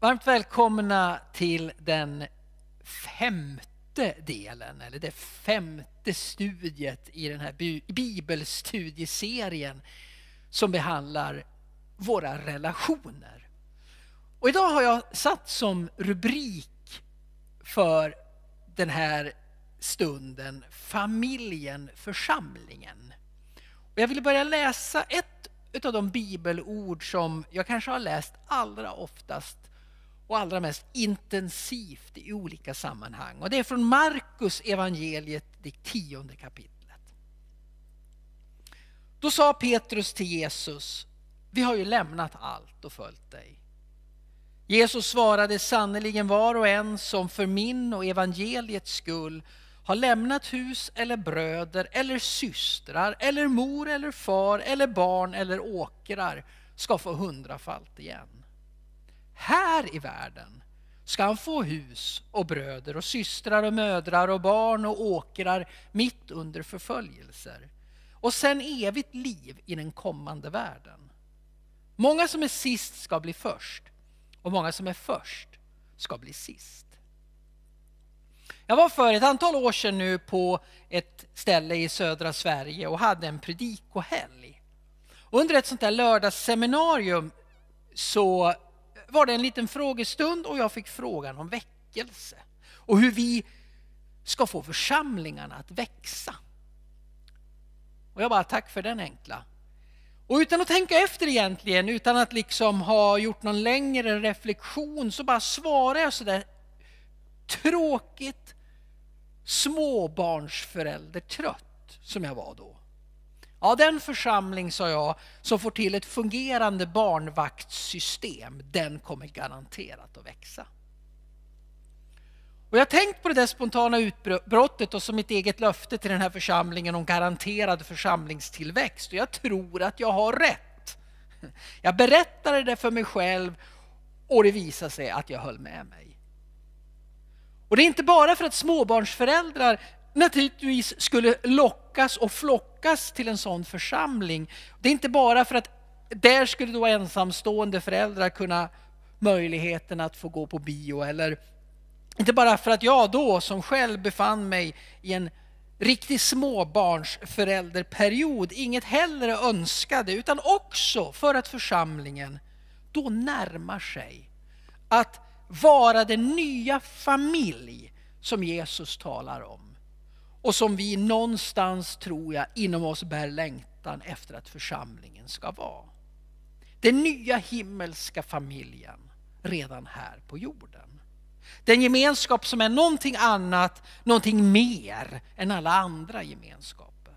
Varmt välkomna till den femte delen, eller det femte studiet i den här bibelstudieserien som behandlar våra relationer. Och idag har jag satt som rubrik för den här stunden familjen, församlingen. Och jag vill börja läsa ett av de bibelord som jag kanske har läst allra oftast och allra mest intensivt i olika sammanhang. Och det är från Markus evangeliet, det tionde kapitlet. Då sa Petrus till Jesus, vi har ju lämnat allt och följt dig. Jesus svarade sannerligen var och en som för min och evangeliets skull har lämnat hus eller bröder eller systrar eller mor eller far eller barn eller åkrar ska få hundrafalt igen. Här i världen ska han få hus och bröder och systrar och mödrar och barn och åkrar mitt under förföljelser och sen evigt liv i den kommande världen. Många som är sist ska bli först och många som är först ska bli sist. Jag var för ett antal år sedan nu på ett ställe i södra Sverige och hade en predikohelg. Under ett sånt där lördagsseminarium så var det en liten frågestund och jag fick frågan om väckelse och hur vi ska få församlingarna att växa. Och jag bara, tack för den enkla. Och utan att tänka efter egentligen, utan att liksom ha gjort någon längre reflektion så bara svarar jag sådär tråkigt småbarnsförälder trött som jag var då. Ja, den församling, sa jag, som får till ett fungerande barnvaktssystem, den kommer garanterat att växa. Och jag har tänkt på det där spontana utbrottet och som mitt eget löfte till den här församlingen om garanterad församlingstillväxt. Och jag tror att jag har rätt. Jag berättade det för mig själv och det visade sig att jag höll med mig. Och det är inte bara för att småbarnsföräldrar naturligtvis skulle lockas och flockas till en sån församling. Det är inte bara för att där skulle då ensamstående föräldrar kunna möjligheten att få gå på bio eller inte bara för att jag då som själv befann mig i en riktig småbarnsförälderperiod inget hellre önskade utan också för att församlingen då närmar sig att vara den nya familj som Jesus talar om. Och som vi någonstans, tror jag, inom oss bär längtan efter att församlingen ska vara. Den nya himmelska familjen redan här på jorden. Den gemenskap som är någonting annat, någonting mer än alla andra gemenskaper.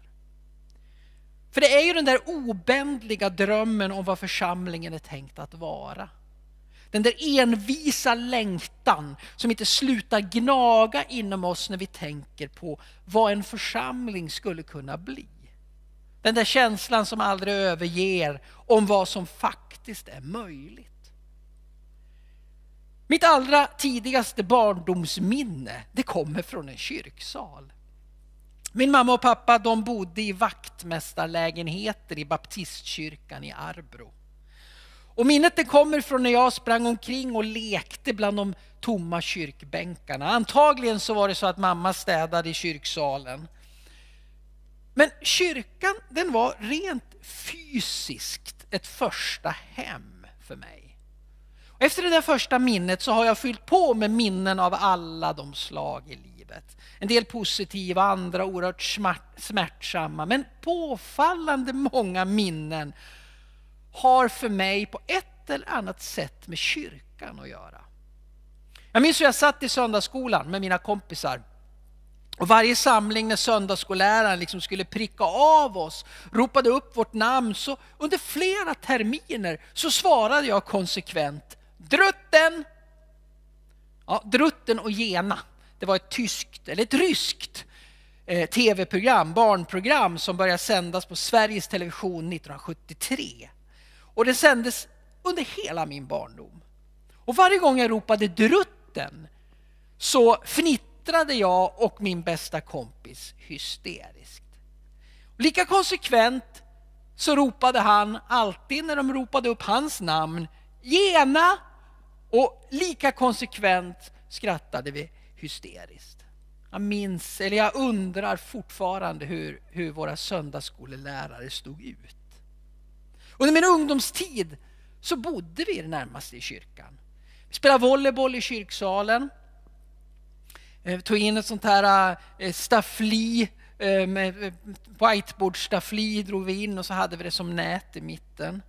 För det är ju den där obändliga drömmen om vad församlingen är tänkt att vara. Den där envisa längtan som inte slutar gnaga inom oss när vi tänker på vad en församling skulle kunna bli. Den där känslan som aldrig överger om vad som faktiskt är möjligt. Mitt allra tidigaste barndomsminne det kommer från en kyrksal. Min mamma och pappa de bodde i vaktmästarlägenheter i baptistkyrkan i Arbro. Och minnet det kommer från när jag sprang omkring och lekte bland de tomma kyrkbänkarna. Antagligen så var det så att mamma städade i kyrksalen. Men kyrkan den var rent fysiskt ett första hem för mig. Och efter det där första minnet så har jag fyllt på med minnen av alla de slag i livet. En del positiva, andra oerhört smärtsamma. Men påfallande många minnen har för mig på ett eller annat sätt med kyrkan att göra. Jag minns hur jag satt i söndagsskolan med mina kompisar. Och varje samling när söndagsskolläraren liksom skulle pricka av oss, ropade upp vårt namn, så under flera terminer så svarade jag konsekvent Drutten! Ja, Drutten och Gena, det var ett tyskt, eller ett ryskt eh, tv-program, barnprogram som började sändas på Sveriges Television 1973. Och det sändes under hela min barndom. Och varje gång jag ropade drutten så fnittrade jag och min bästa kompis hysteriskt. Lika konsekvent så ropade han alltid när de ropade upp hans namn Gena! Och lika konsekvent skrattade vi hysteriskt. Jag minns, eller jag undrar fortfarande hur, hur våra söndagsskolelärare stod ut. Under min ungdomstid så bodde vi närmast i kyrkan. Vi spelade volleyboll i kyrksalen. Vi tog in ett sånt här eh, staffli, eh, whiteboard-staffli drog vi in och så hade vi det som nät i mitten.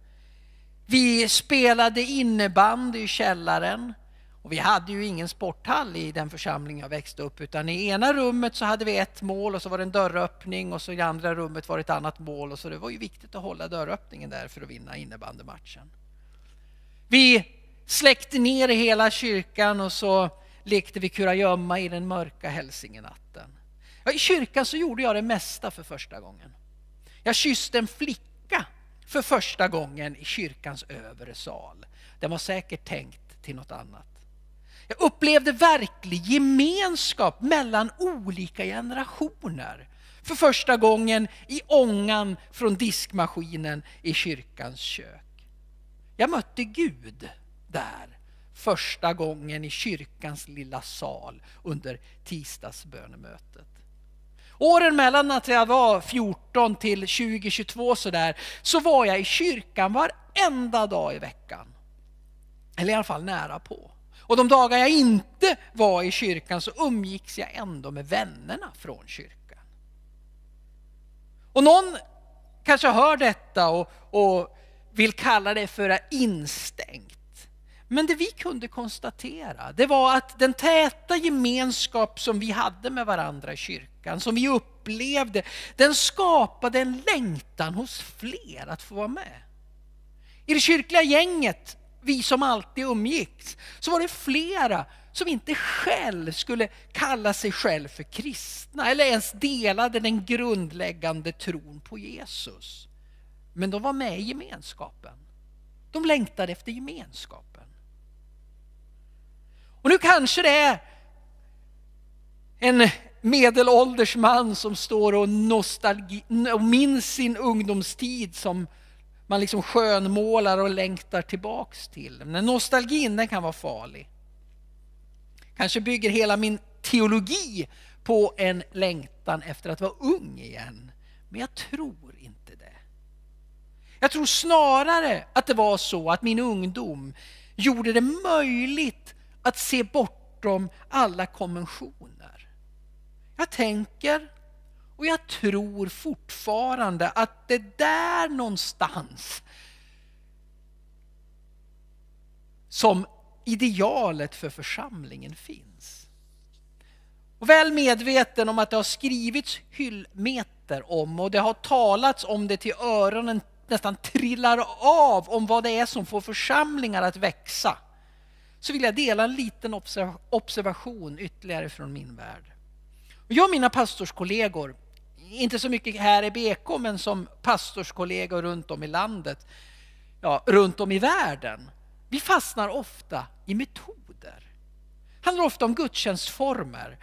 Vi spelade innebandy i källaren. Och vi hade ju ingen sporthall i den församling jag växte upp utan i ena rummet så hade vi ett mål och så var det en dörröppning och så i andra rummet var det ett annat mål och så det var ju viktigt att hålla dörröppningen där för att vinna innebandymatchen. Vi släckte ner hela kyrkan och så lekte vi kurragömma i den mörka hälsingenatten. Ja, I kyrkan så gjorde jag det mesta för första gången. Jag kysste en flicka för första gången i kyrkans övre sal. Den var säkert tänkt till något annat. Jag upplevde verklig gemenskap mellan olika generationer för första gången i ångan från diskmaskinen i kyrkans kök. Jag mötte Gud där första gången i kyrkans lilla sal under tisdagsbönemötet. Åren mellan att jag var 14 till 2022 sådär, så var jag i kyrkan varenda dag i veckan. Eller i alla fall nära på. Och de dagar jag inte var i kyrkan så umgicks jag ändå med vännerna från kyrkan. Och någon kanske hör detta och, och vill kalla det för instängt. Men det vi kunde konstatera det var att den täta gemenskap som vi hade med varandra i kyrkan, som vi upplevde, den skapade en längtan hos fler att få vara med. I det kyrkliga gänget, vi som alltid umgicks, så var det flera som inte själv skulle kalla sig själv för kristna eller ens delade den grundläggande tron på Jesus. Men de var med i gemenskapen. De längtade efter gemenskapen. Och nu kanske det är en medelålders man som står och, nostalgi, och minns sin ungdomstid som man liksom skönmålar och längtar tillbaks till. Men nostalgin den kan vara farlig. Kanske bygger hela min teologi på en längtan efter att vara ung igen. Men jag tror inte det. Jag tror snarare att det var så att min ungdom gjorde det möjligt att se bortom alla konventioner. Jag tänker och jag tror fortfarande att det där någonstans som idealet för församlingen finns. Och väl medveten om att det har skrivits hyllmeter om och det har talats om det till öronen nästan trillar av om vad det är som får församlingar att växa så vill jag dela en liten observation ytterligare från min värld. Jag och mina pastorskollegor, inte så mycket här i BK men som pastorskollegor runt om i landet, ja, runt om i världen, vi fastnar ofta i metoder. Det handlar ofta om gudstjänstformer.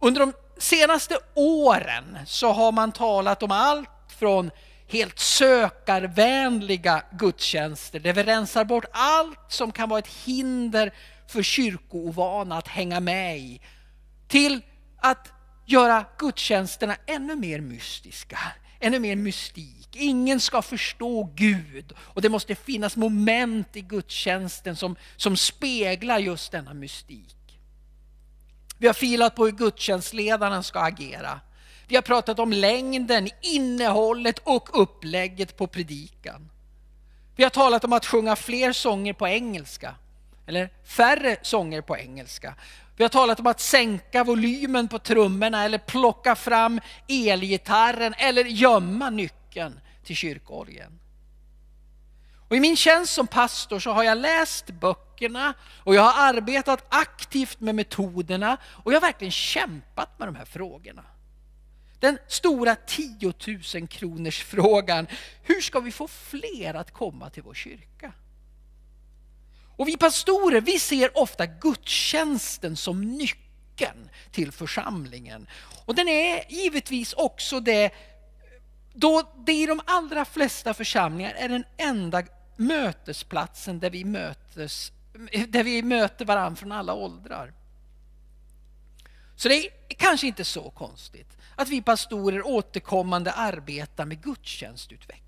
Under de senaste åren så har man talat om allt från helt sökarvänliga gudstjänster där vi rensar bort allt som kan vara ett hinder för kyrkoovana att hänga med i. Till att göra gudstjänsterna ännu mer mystiska, ännu mer mystik. Ingen ska förstå Gud och det måste finnas moment i gudstjänsten som, som speglar just denna mystik. Vi har filat på hur gudstjänstledaren ska agera. Vi har pratat om längden, innehållet och upplägget på predikan. Vi har talat om att sjunga fler sånger på engelska, eller färre sånger på engelska. Vi har talat om att sänka volymen på trummorna eller plocka fram elgitarren eller gömma nyckeln till kyrkorgeln. Och I min tjänst som pastor så har jag läst böckerna och jag har arbetat aktivt med metoderna och jag har verkligen kämpat med de här frågorna. Den stora 10 000 kronors frågan. Hur ska vi få fler att komma till vår kyrka? Och vi pastorer, vi ser ofta gudstjänsten som nyckeln till församlingen. Och den är givetvis också det, då det i de allra flesta församlingar är den enda mötesplatsen där vi mötes där vi möter varandra från alla åldrar. Så det är kanske inte så konstigt att vi pastorer återkommande arbetar med gudstjänstutveckling.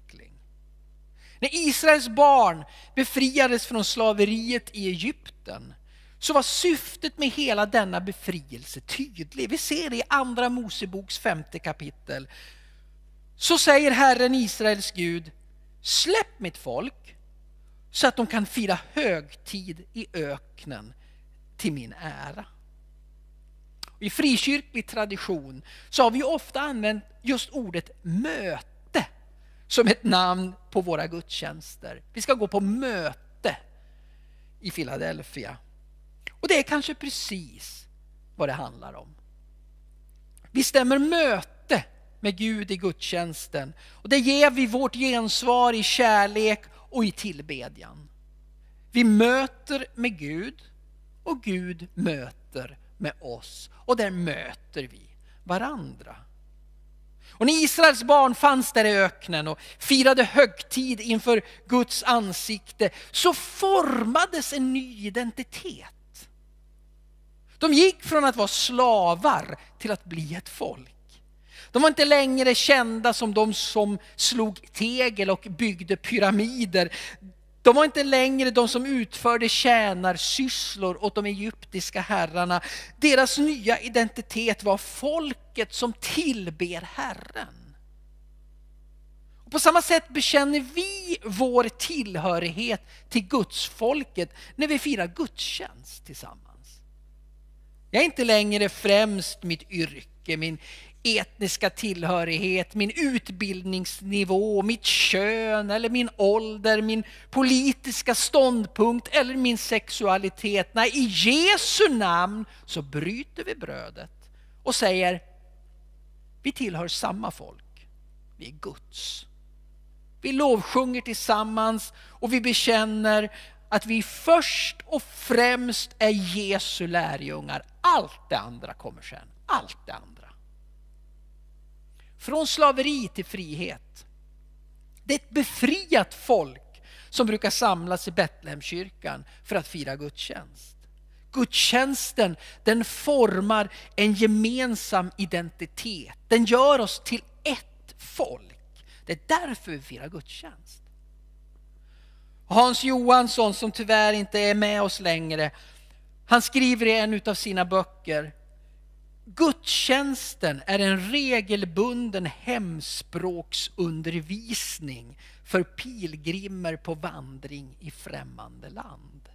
När Israels barn befriades från slaveriet i Egypten så var syftet med hela denna befrielse tydlig. Vi ser det i Andra Moseboks femte kapitel. Så säger Herren Israels Gud, släpp mitt folk så att de kan fira högtid i öknen till min ära. I frikyrklig tradition så har vi ofta använt just ordet möte som ett namn på våra gudstjänster. Vi ska gå på möte i Philadelphia. Och det är kanske precis vad det handlar om. Vi stämmer möte med Gud i gudstjänsten och det ger vi vårt gensvar i kärlek och i tillbedjan. Vi möter med Gud och Gud möter med oss och där möter vi varandra. Och när Israels barn fanns där i öknen och firade högtid inför Guds ansikte så formades en ny identitet. De gick från att vara slavar till att bli ett folk. De var inte längre kända som de som slog tegel och byggde pyramider. De var inte längre de som utförde tjänarsysslor åt de egyptiska herrarna. Deras nya identitet var folket som tillber Herren. Och på samma sätt bekänner vi vår tillhörighet till Guds folket när vi firar gudstjänst tillsammans. Jag är inte längre främst mitt yrke, min etniska tillhörighet, min utbildningsnivå, mitt kön eller min ålder, min politiska ståndpunkt eller min sexualitet. Nej, i Jesu namn så bryter vi brödet och säger vi tillhör samma folk. Vi är Guds. Vi lovsjunger tillsammans och vi bekänner att vi först och främst är Jesu lärjungar. Allt det andra kommer sen. Allt det andra. Från slaveri till frihet. Det är ett befriat folk som brukar samlas i Betlehemkyrkan för att fira gudstjänst. Gudstjänsten den formar en gemensam identitet. Den gör oss till ett folk. Det är därför vi firar gudstjänst. Hans Johansson som tyvärr inte är med oss längre. Han skriver i en av sina böcker Gudstjänsten är en regelbunden hemspråksundervisning för pilgrimer på vandring i främmande land.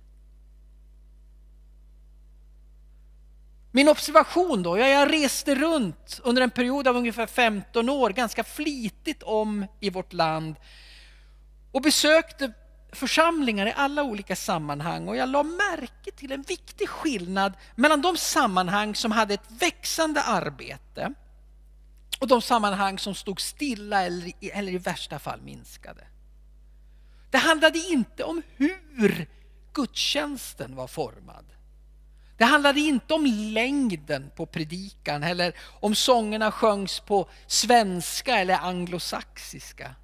Min observation då, jag reste runt under en period av ungefär 15 år ganska flitigt om i vårt land och besökte församlingar i alla olika sammanhang och jag la märke till en viktig skillnad mellan de sammanhang som hade ett växande arbete och de sammanhang som stod stilla eller, eller i värsta fall minskade. Det handlade inte om hur gudstjänsten var formad. Det handlade inte om längden på predikan eller om sångerna sjöngs på svenska eller anglosaxiska.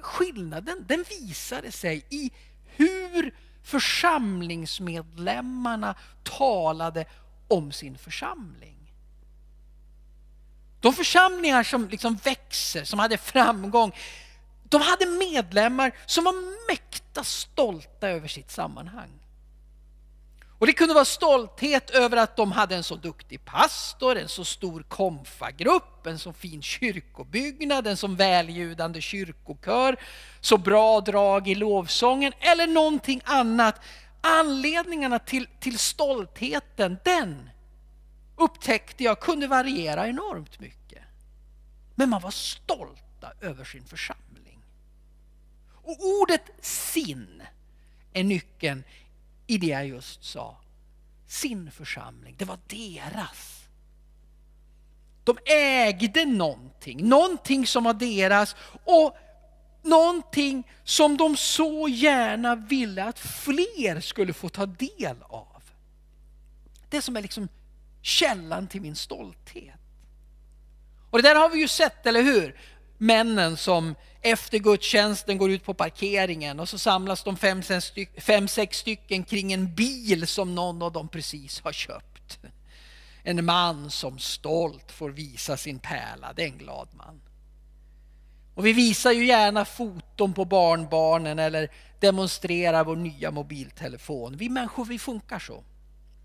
Skillnaden den visade sig i hur församlingsmedlemmarna talade om sin församling. De församlingar som liksom växer, som hade framgång, de hade medlemmar som var mäkta stolta över sitt sammanhang. Och det kunde vara stolthet över att de hade en så duktig pastor, en så stor konfagrupp, en så fin kyrkobyggnad, en så väljudande kyrkokör, så bra drag i lovsången eller någonting annat. Anledningarna till, till stoltheten, den upptäckte jag kunde variera enormt mycket. Men man var stolta över sin församling. Och ordet sin är nyckeln i det jag just sa. Sin församling, det var deras. De ägde någonting, någonting som var deras och någonting som de så gärna ville att fler skulle få ta del av. Det som är liksom källan till min stolthet. Och det där har vi ju sett, eller hur? Männen som efter gudstjänsten går ut på parkeringen och så samlas de fem, fem, sex stycken kring en bil som någon av dem precis har köpt. En man som stolt får visa sin pärla, det är en glad man. Och vi visar ju gärna foton på barnbarnen eller demonstrerar vår nya mobiltelefon. Vi människor vi funkar så.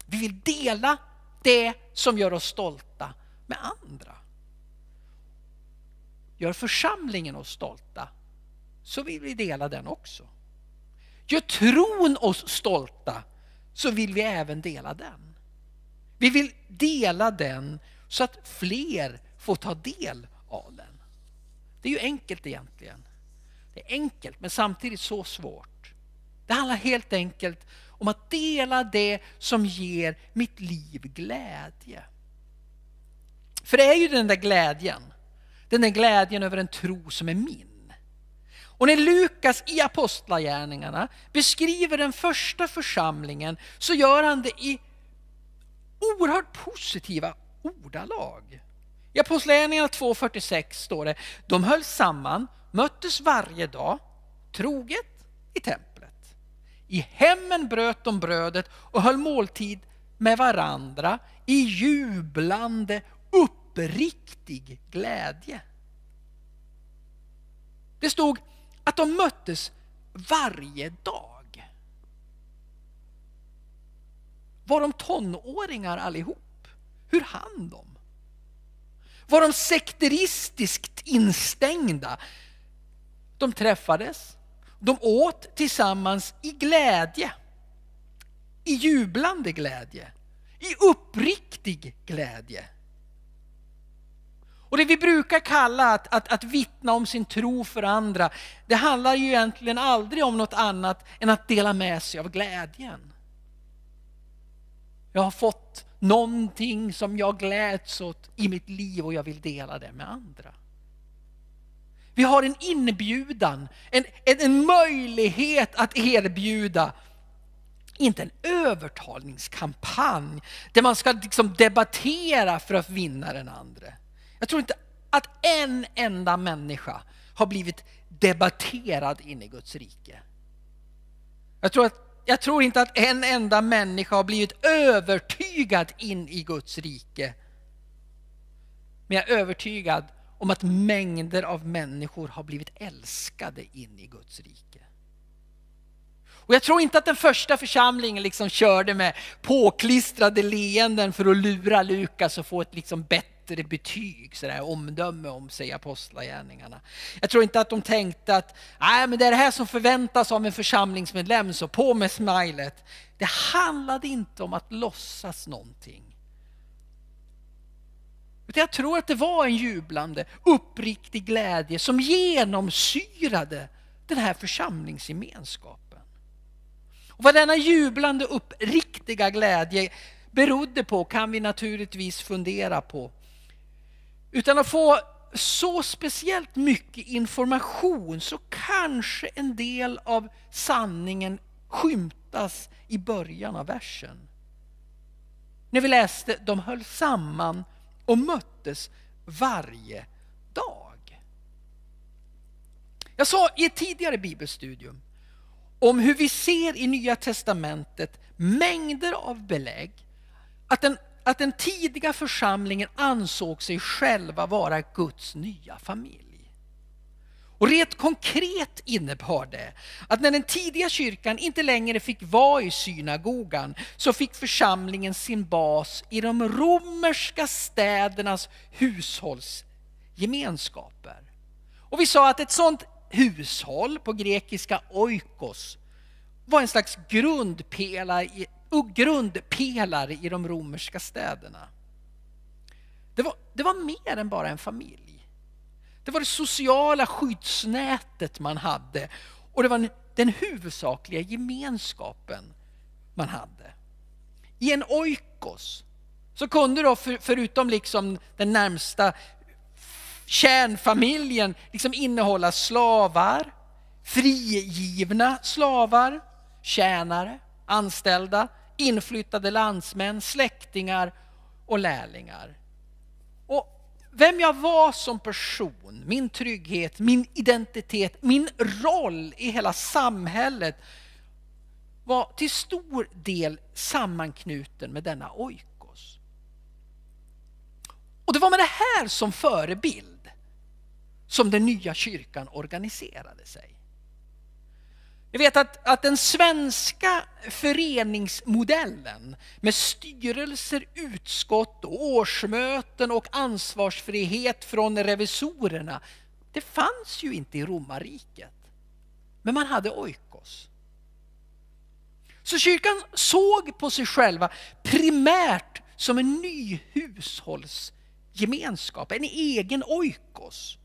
Vi vill dela det som gör oss stolta med andra. Gör församlingen oss stolta så vill vi dela den också. Gör tron oss stolta så vill vi även dela den. Vi vill dela den så att fler får ta del av den. Det är ju enkelt egentligen. Det är enkelt men samtidigt så svårt. Det handlar helt enkelt om att dela det som ger mitt liv glädje. För det är ju den där glädjen, den där glädjen över en tro som är min. Och när Lukas i Apostlagärningarna beskriver den första församlingen så gör han det i oerhört positiva ordalag. I Apostlagärningarna 2.46 står det, de höll samman, möttes varje dag, troget i templet. I hemmen bröt de brödet och höll måltid med varandra i jublande, uppriktig glädje. Det stod att de möttes varje dag. Var de tonåringar allihop? Hur hann de? Var de sekteristiskt instängda? De träffades, de åt tillsammans i glädje. I jublande glädje. I uppriktig glädje. Och det vi brukar kalla att, att, att vittna om sin tro för andra, det handlar ju egentligen aldrig om något annat än att dela med sig av glädjen. Jag har fått någonting som jag gläds åt i mitt liv och jag vill dela det med andra. Vi har en inbjudan, en, en, en möjlighet att erbjuda inte en övertalningskampanj där man ska liksom debattera för att vinna den andra. Jag tror inte att en enda människa har blivit debatterad in i Guds rike. Jag tror att jag tror inte att en enda människa har blivit övertygad in i Guds rike. Men jag är övertygad om att mängder av människor har blivit älskade in i Guds rike. Och jag tror inte att den första församlingen liksom körde med påklistrade leenden för att lura Lukas och få ett liksom bättre bättre betyg, sådär, omdöme om sig i apostlagärningarna. Jag tror inte att de tänkte att Nej, men det är det här som förväntas av en församlingsmedlem, så på med smilet. Det handlade inte om att låtsas någonting. Utan jag tror att det var en jublande, uppriktig glädje som genomsyrade den här församlingsgemenskapen. Och vad denna jublande, uppriktiga glädje berodde på kan vi naturligtvis fundera på. Utan att få så speciellt mycket information så kanske en del av sanningen skymtas i början av versen. När vi läste de höll samman och möttes varje dag. Jag sa i ett tidigare bibelstudium om hur vi ser i Nya Testamentet mängder av belägg att den att den tidiga församlingen ansåg sig själva vara Guds nya familj. Och rent konkret innebar det att när den tidiga kyrkan inte längre fick vara i synagogan så fick församlingen sin bas i de romerska städernas hushållsgemenskaper. Och vi sa att ett sådant hushåll, på grekiska oikos, var en slags grundpelare grundpelare i de romerska städerna. Det var, det var mer än bara en familj. Det var det sociala skyddsnätet man hade och det var den huvudsakliga gemenskapen man hade. I en oikos så kunde då för, förutom liksom den närmsta kärnfamiljen liksom innehålla slavar, frigivna slavar, tjänare, anställda, inflyttade landsmän, släktingar och lärlingar. Och vem jag var som person, min trygghet, min identitet, min roll i hela samhället var till stor del sammanknuten med denna oikos. Och det var med det här som förebild som den nya kyrkan organiserade sig. Ni vet att, att den svenska föreningsmodellen med styrelser, utskott, årsmöten och ansvarsfrihet från revisorerna, det fanns ju inte i romarriket. Men man hade oikos. Så kyrkan såg på sig själva primärt som en ny hushållsgemenskap, en egen oikos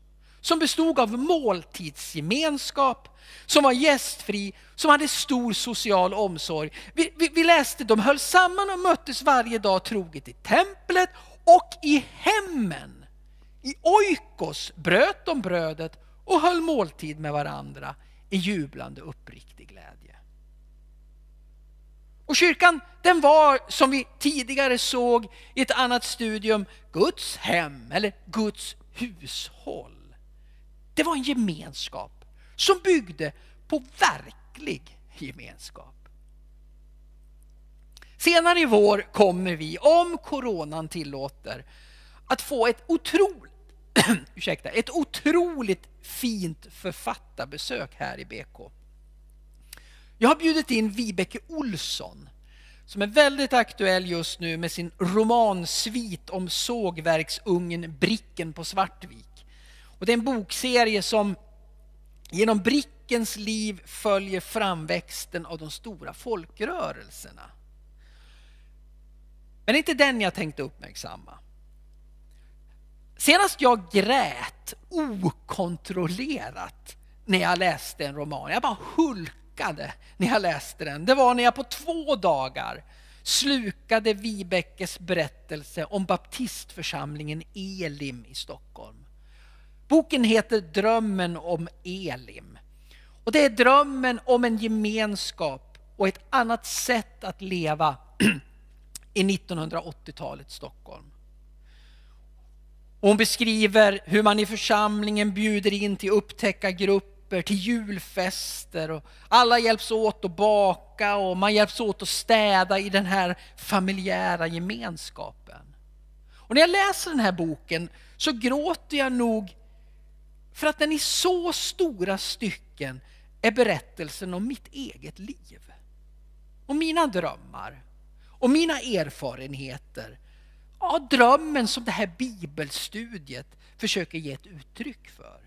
som bestod av måltidsgemenskap, som var gästfri, som hade stor social omsorg. Vi, vi, vi, läste, de höll samman och möttes varje dag troget i templet och i hemmen. I oikos bröt de brödet och höll måltid med varandra i jublande uppriktig glädje. Och kyrkan den var som vi tidigare såg i ett annat studium Guds hem eller Guds hushåll. Det var en gemenskap som byggde på verklig gemenskap. Senare i vår kommer vi, om coronan tillåter, att få ett otroligt, ursäkta, ett otroligt fint författarbesök här i BK. Jag har bjudit in Vibeke Olsson som är väldigt aktuell just nu med sin romansvit om sågverksungen Bricken på Svartvik. Och det är en bokserie som genom Brickens liv följer framväxten av de stora folkrörelserna. Men det är inte den jag tänkte uppmärksamma. Senast jag grät okontrollerat när jag läste en roman, jag bara hulkade när jag läste den. Det var när jag på två dagar slukade Vibeckes berättelse om baptistförsamlingen Elim i Stockholm. Boken heter Drömmen om Elim. Och det är drömmen om en gemenskap och ett annat sätt att leva i 1980-talets Stockholm. hon beskriver hur man i församlingen bjuder in till upptäckargrupper, till julfester och alla hjälps åt att baka och man hjälps åt att städa i den här familjära gemenskapen. Och när jag läser den här boken så gråter jag nog för att den i så stora stycken är berättelsen om mitt eget liv. Och mina drömmar och mina erfarenheter. Ja, drömmen som det här bibelstudiet försöker ge ett uttryck för.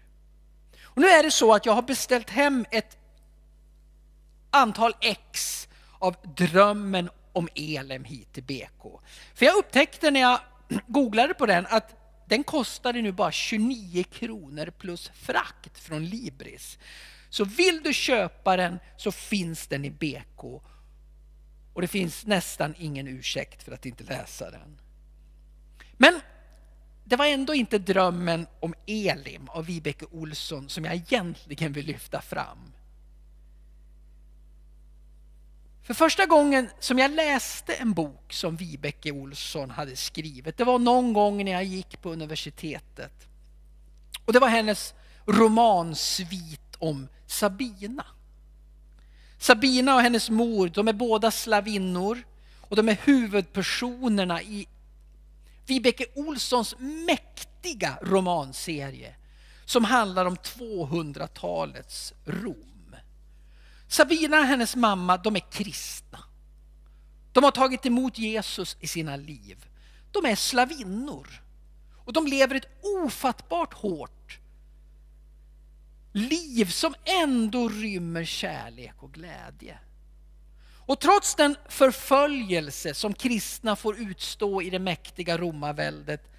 Och nu är det så att jag har beställt hem ett antal ex av drömmen om Elem hit till BK. För jag upptäckte när jag googlade på den att den kostade nu bara 29 kronor plus frakt från Libris. Så vill du köpa den så finns den i BK. Och det finns nästan ingen ursäkt för att inte läsa den. Men det var ändå inte drömmen om Elim av Vibeke Olsson som jag egentligen vill lyfta fram. För första gången som jag läste en bok som Vibeke Olsson hade skrivit, det var någon gång när jag gick på universitetet. Och det var hennes romansvit om Sabina. Sabina och hennes mor, de är båda slavinnor och de är huvudpersonerna i Vibeke Olssons mäktiga romanserie som handlar om 200-talets Rom. Sabina och hennes mamma, de är kristna. De har tagit emot Jesus i sina liv. De är slavinnor. Och de lever ett ofattbart hårt liv som ändå rymmer kärlek och glädje. Och trots den förföljelse som kristna får utstå i det mäktiga romarväldet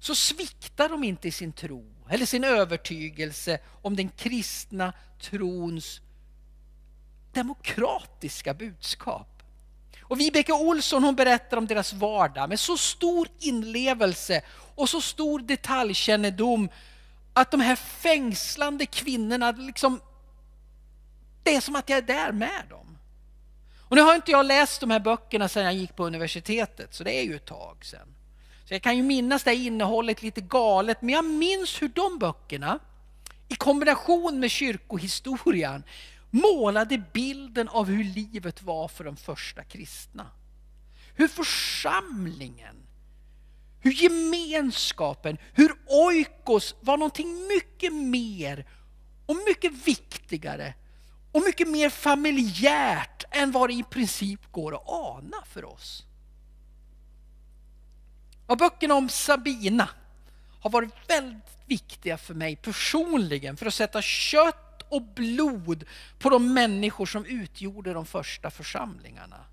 så sviktar de inte i sin tro eller sin övertygelse om den kristna trons demokratiska budskap. Och Vibeke Olsson hon berättar om deras vardag med så stor inlevelse och så stor detaljkännedom att de här fängslande kvinnorna, liksom, det är som att jag är där med dem. Och nu har inte jag läst de här böckerna sedan jag gick på universitetet, så det är ju ett tag sedan. Så jag kan ju minnas det här innehållet lite galet, men jag minns hur de böckerna i kombination med kyrkohistorien målade bilden av hur livet var för de första kristna. Hur församlingen, hur gemenskapen, hur oikos var någonting mycket mer och mycket viktigare och mycket mer familjärt än vad det i princip går att ana för oss. Och böckerna om Sabina har varit väldigt viktiga för mig personligen för att sätta kött och blod på de människor som utgjorde de första församlingarna.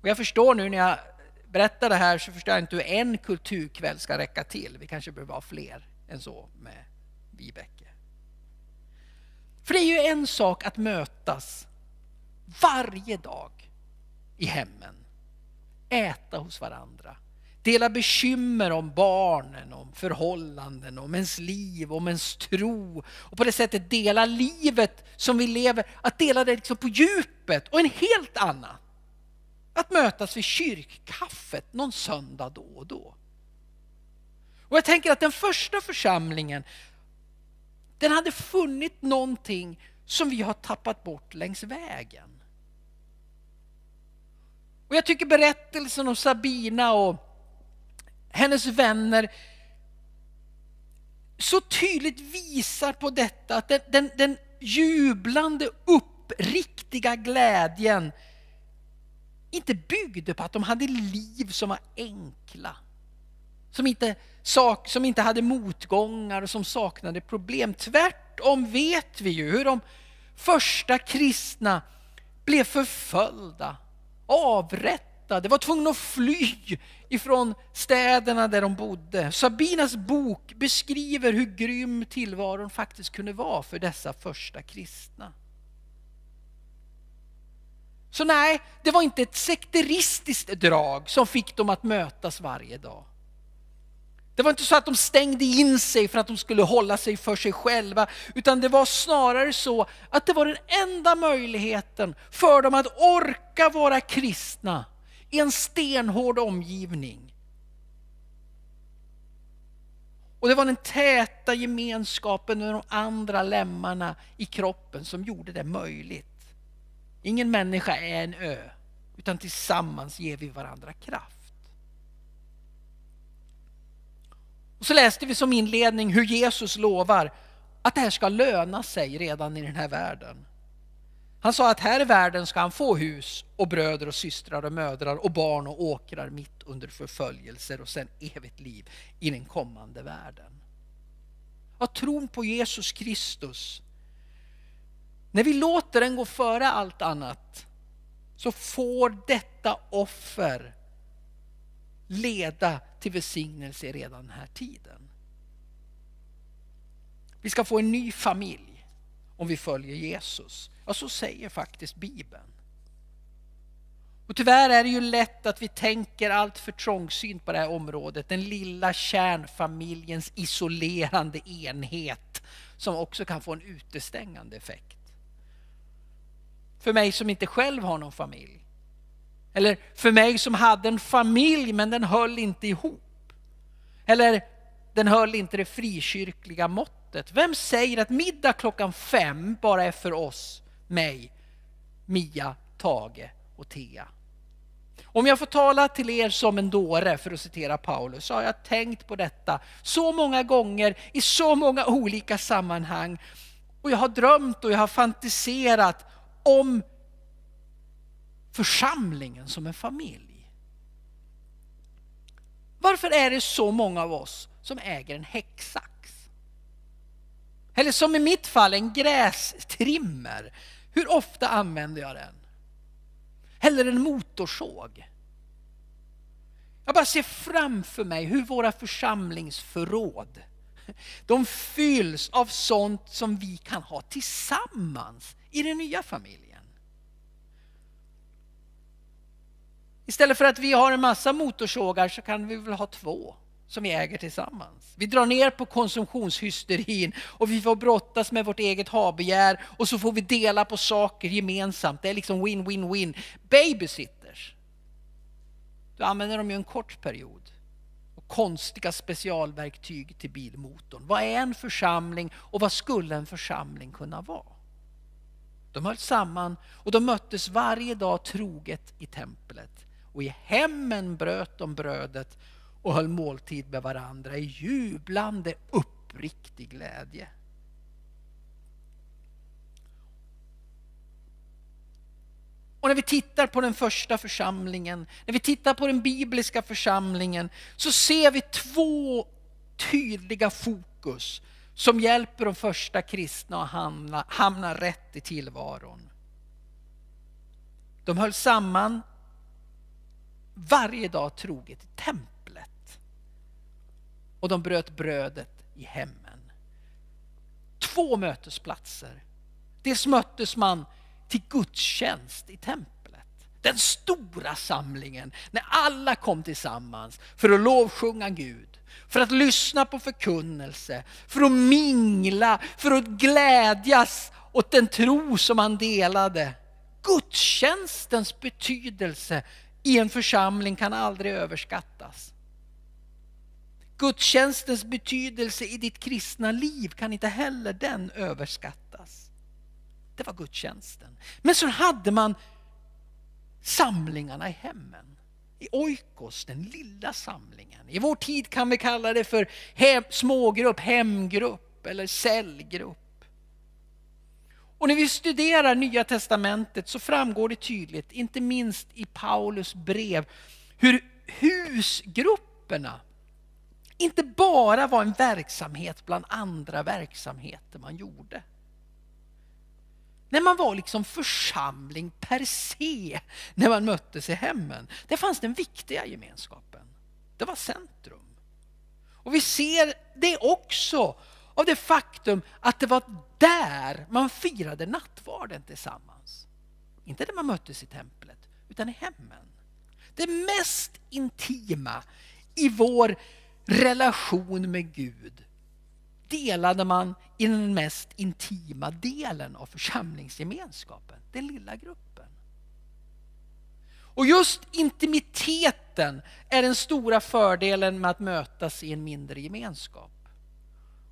Och jag förstår nu när jag berättar det här så förstår jag inte hur en kulturkväll ska räcka till. Vi kanske behöver ha fler än så med Vibeke. För det är ju en sak att mötas varje dag i hemmen, äta hos varandra, dela bekymmer om barnen, om förhållanden, om ens liv, om ens tro och på det sättet dela livet som vi lever, att dela det liksom på djupet och en helt annan. Att mötas vid kyrkkaffet någon söndag då och då. Och jag tänker att den första församlingen, den hade funnit någonting som vi har tappat bort längs vägen. Och jag tycker berättelsen om Sabina och hennes vänner så tydligt visar på detta att den, den, den jublande uppriktiga glädjen inte byggde på att de hade liv som var enkla. Som inte, sak, som inte hade motgångar och som saknade problem. Tvärtom vet vi ju hur de första kristna blev förföljda, avrättade, var tvungna att fly ifrån städerna där de bodde. Sabinas bok beskriver hur grym tillvaron faktiskt kunde vara för dessa första kristna. Så nej, det var inte ett sekteristiskt drag som fick dem att mötas varje dag. Det var inte så att de stängde in sig för att de skulle hålla sig för sig själva, utan det var snarare så att det var den enda möjligheten för dem att orka vara kristna i en stenhård omgivning. Och det var den täta gemenskapen med de andra lemmarna i kroppen som gjorde det möjligt. Ingen människa är en ö, utan tillsammans ger vi varandra kraft. Och så läste vi som inledning hur Jesus lovar att det här ska löna sig redan i den här världen. Han sa att här i världen ska han få hus och bröder och systrar och mödrar och barn och åkrar mitt under förföljelser och sen evigt liv i den kommande världen. Att tron på Jesus Kristus när vi låter den gå före allt annat så får detta offer leda till välsignelse redan den här tiden. Vi ska få en ny familj om vi följer Jesus. Ja, så säger faktiskt Bibeln. Och tyvärr är det ju lätt att vi tänker allt för trångsynt på det här området. Den lilla kärnfamiljens isolerande enhet som också kan få en utestängande effekt för mig som inte själv har någon familj. Eller för mig som hade en familj men den höll inte ihop. Eller den höll inte det frikyrkliga måttet. Vem säger att middag klockan fem bara är för oss, mig, Mia, Tage och Thea? Om jag får tala till er som en dåre, för att citera Paulus, så har jag tänkt på detta så många gånger i så många olika sammanhang. Och jag har drömt och jag har fantiserat om församlingen som en familj. Varför är det så många av oss som äger en häcksax? Eller som i mitt fall en grästrimmer. Hur ofta använder jag den? Eller en motorsåg. Jag bara ser framför mig hur våra församlingsförråd de fylls av sånt som vi kan ha tillsammans i den nya familjen. Istället för att vi har en massa motorsågar så kan vi väl ha två som vi äger tillsammans. Vi drar ner på konsumtionshysterin och vi får brottas med vårt eget habegär och så får vi dela på saker gemensamt. Det är liksom win-win-win. Babysitters, du använder dem ju en kort period. konstiga specialverktyg till bilmotorn. Vad är en församling och vad skulle en församling kunna vara? De höll samman och de möttes varje dag troget i templet. Och i hemmen bröt de brödet och höll måltid med varandra i jublande uppriktig glädje. Och när vi tittar på den första församlingen, när vi tittar på den bibliska församlingen så ser vi två tydliga fokus som hjälper de första kristna att hamna, hamna rätt i tillvaron. De höll samman varje dag troget i templet. Och de bröt brödet i hemmen. Två mötesplatser. Dels möttes man till gudstjänst i templet. Den stora samlingen när alla kom tillsammans för att lovsjunga Gud. För att lyssna på förkunnelse, för att mingla, för att glädjas åt den tro som man delade. Gudstjänstens betydelse i en församling kan aldrig överskattas. Gudstjänstens betydelse i ditt kristna liv kan inte heller den överskattas. Det var gudstjänsten. Men så hade man samlingarna i hemmen. I oikos, den lilla samlingen. I vår tid kan vi kalla det för hem, smågrupp, hemgrupp eller cellgrupp. Och när vi studerar Nya Testamentet så framgår det tydligt, inte minst i Paulus brev, hur husgrupperna inte bara var en verksamhet bland andra verksamheter man gjorde. När man var liksom församling per se när man möttes i hemmen. Det fanns den viktiga gemenskapen. Det var centrum. Och vi ser det också av det faktum att det var där man firade nattvarden tillsammans. Inte där man möttes i templet, utan i hemmen. Det mest intima i vår relation med Gud delade man i den mest intima delen av församlingsgemenskapen, den lilla gruppen. Och just intimiteten är den stora fördelen med att mötas i en mindre gemenskap.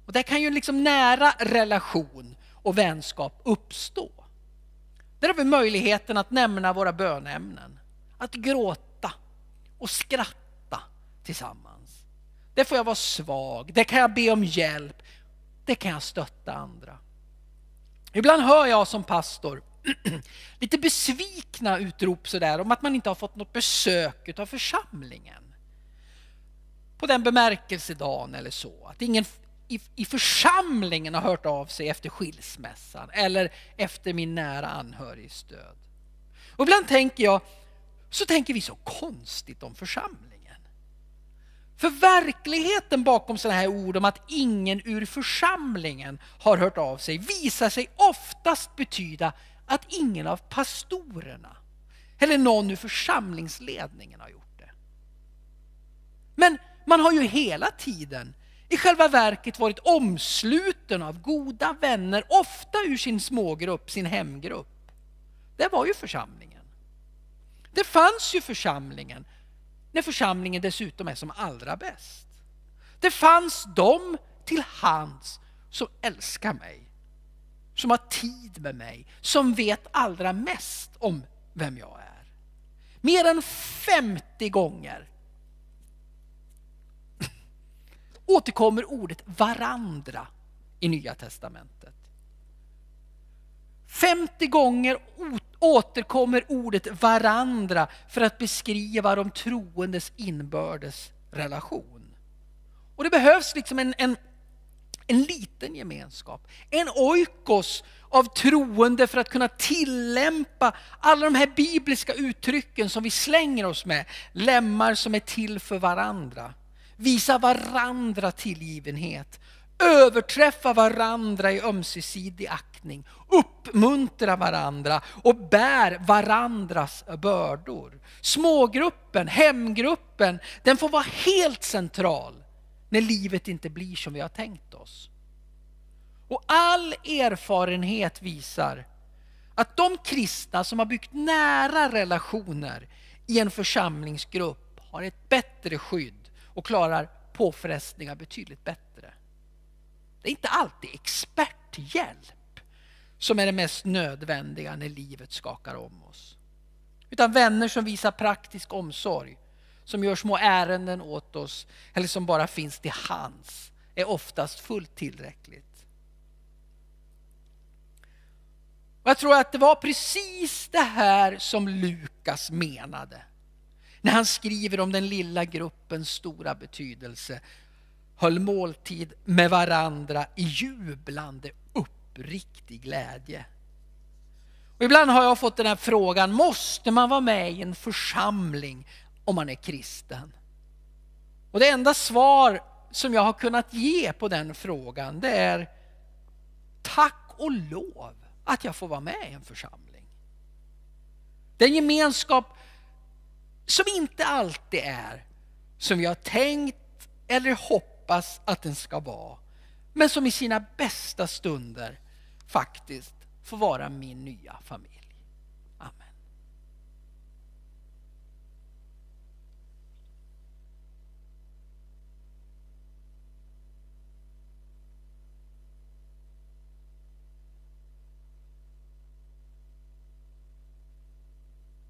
Och där kan ju liksom nära relation och vänskap uppstå. Där har vi möjligheten att nämna våra bönämnen, att gråta och skratta tillsammans. Där får jag vara svag, där kan jag be om hjälp, där kan jag stötta andra. Ibland hör jag som pastor lite besvikna utrop sådär om att man inte har fått något besök av församlingen. På den bemärkelsedagen eller så. Att ingen i, i församlingen har hört av sig efter skilsmässan eller efter min nära anhörigs död. Och ibland tänker jag, så tänker vi så konstigt om församlingen. För verkligheten bakom sådana här ord om att ingen ur församlingen har hört av sig visar sig oftast betyda att ingen av pastorerna eller någon ur församlingsledningen har gjort det. Men man har ju hela tiden i själva verket varit omsluten av goda vänner, ofta ur sin smågrupp, sin hemgrupp. Det var ju församlingen. Det fanns ju församlingen när församlingen dessutom är som allra bäst. Det fanns de till hands som älskar mig, som har tid med mig, som vet allra mest om vem jag är. Mer än 50 gånger återkommer ordet varandra i Nya Testamentet. 50 gånger återkommer ordet varandra för att beskriva de troendes inbördes relation. Och det behövs liksom en, en, en liten gemenskap, en oikos av troende för att kunna tillämpa alla de här bibliska uttrycken som vi slänger oss med. Lemmar som är till för varandra. Visa varandra tillgivenhet överträffa varandra i ömsesidig aktning, uppmuntra varandra och bär varandras bördor. Smågruppen, hemgruppen, den får vara helt central när livet inte blir som vi har tänkt oss. Och all erfarenhet visar att de kristna som har byggt nära relationer i en församlingsgrupp har ett bättre skydd och klarar påfrestningar betydligt bättre. Det är inte alltid experthjälp som är det mest nödvändiga när livet skakar om oss. Utan vänner som visar praktisk omsorg, som gör små ärenden åt oss eller som bara finns till hands är oftast fullt tillräckligt. Och jag tror att det var precis det här som Lukas menade när han skriver om den lilla gruppens stora betydelse höll måltid med varandra i jublande uppriktig glädje. Och ibland har jag fått den här frågan, måste man vara med i en församling om man är kristen? Och det enda svar som jag har kunnat ge på den frågan det är tack och lov att jag får vara med i en församling. Det är en gemenskap som inte alltid är som vi har tänkt eller hoppats, hoppas att den ska vara. Men som i sina bästa stunder faktiskt får vara min nya familj.